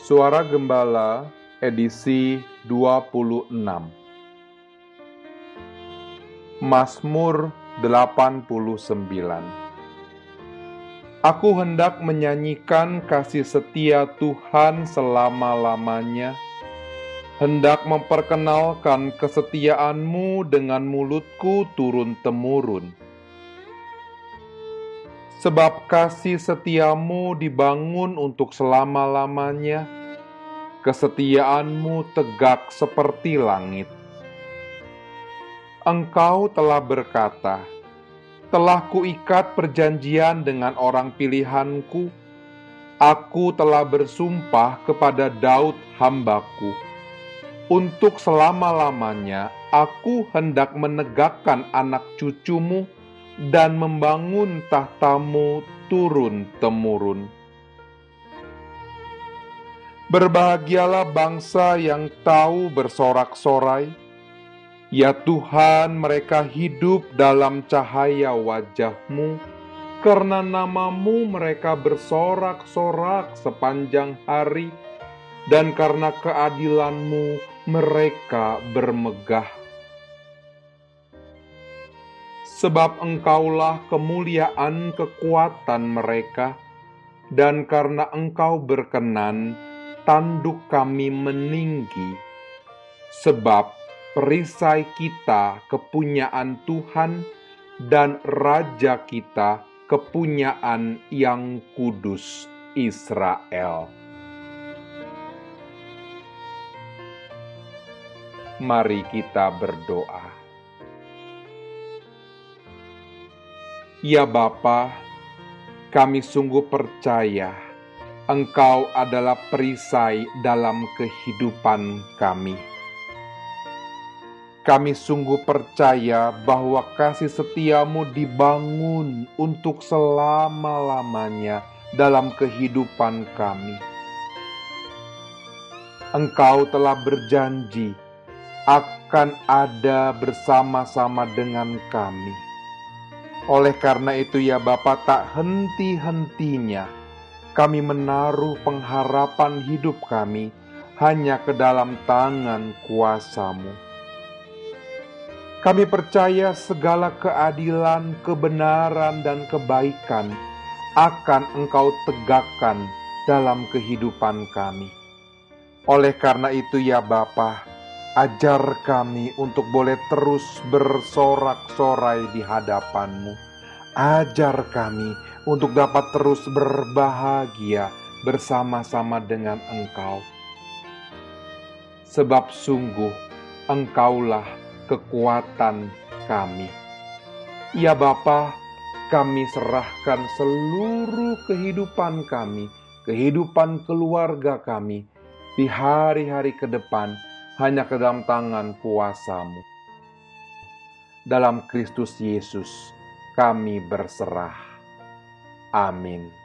Suara Gembala edisi 26 Mazmur 89 Aku hendak menyanyikan kasih setia Tuhan selama-lamanya. Hendak memperkenalkan kesetiaanmu dengan mulutku turun-temurun. Sebab kasih setiamu dibangun untuk selama-lamanya, kesetiaanmu tegak seperti langit. Engkau telah berkata, telah kuikat perjanjian dengan orang pilihanku, aku telah bersumpah kepada Daud hambaku. Untuk selama-lamanya aku hendak menegakkan anak cucumu dan membangun tahtamu turun-temurun. Berbahagialah bangsa yang tahu bersorak-sorai. Ya Tuhan, mereka hidup dalam cahaya wajahmu, karena namamu mereka bersorak-sorak sepanjang hari, dan karena keadilanmu mereka bermegah. Sebab engkaulah kemuliaan kekuatan mereka, dan karena engkau berkenan, tanduk kami meninggi. Sebab perisai kita kepunyaan Tuhan, dan Raja kita kepunyaan yang kudus Israel. Mari kita berdoa. Ya Bapa, kami sungguh percaya Engkau adalah perisai dalam kehidupan kami. Kami sungguh percaya bahwa kasih setiamu dibangun untuk selama-lamanya dalam kehidupan kami. Engkau telah berjanji akan ada bersama-sama dengan kami. Oleh karena itu ya Bapa tak henti-hentinya kami menaruh pengharapan hidup kami hanya ke dalam tangan kuasamu. Kami percaya segala keadilan, kebenaran, dan kebaikan akan Engkau tegakkan dalam kehidupan kami. Oleh karena itu ya Bapa, Ajar kami untuk boleh terus bersorak-sorai di hadapanmu. Ajar kami untuk dapat terus berbahagia bersama-sama dengan Engkau. Sebab sungguh Engkaulah kekuatan kami. Ya Bapa, kami serahkan seluruh kehidupan kami, kehidupan keluarga kami di hari-hari ke depan hanya ke dalam tangan kuasamu. Dalam Kristus Yesus kami berserah. Amin.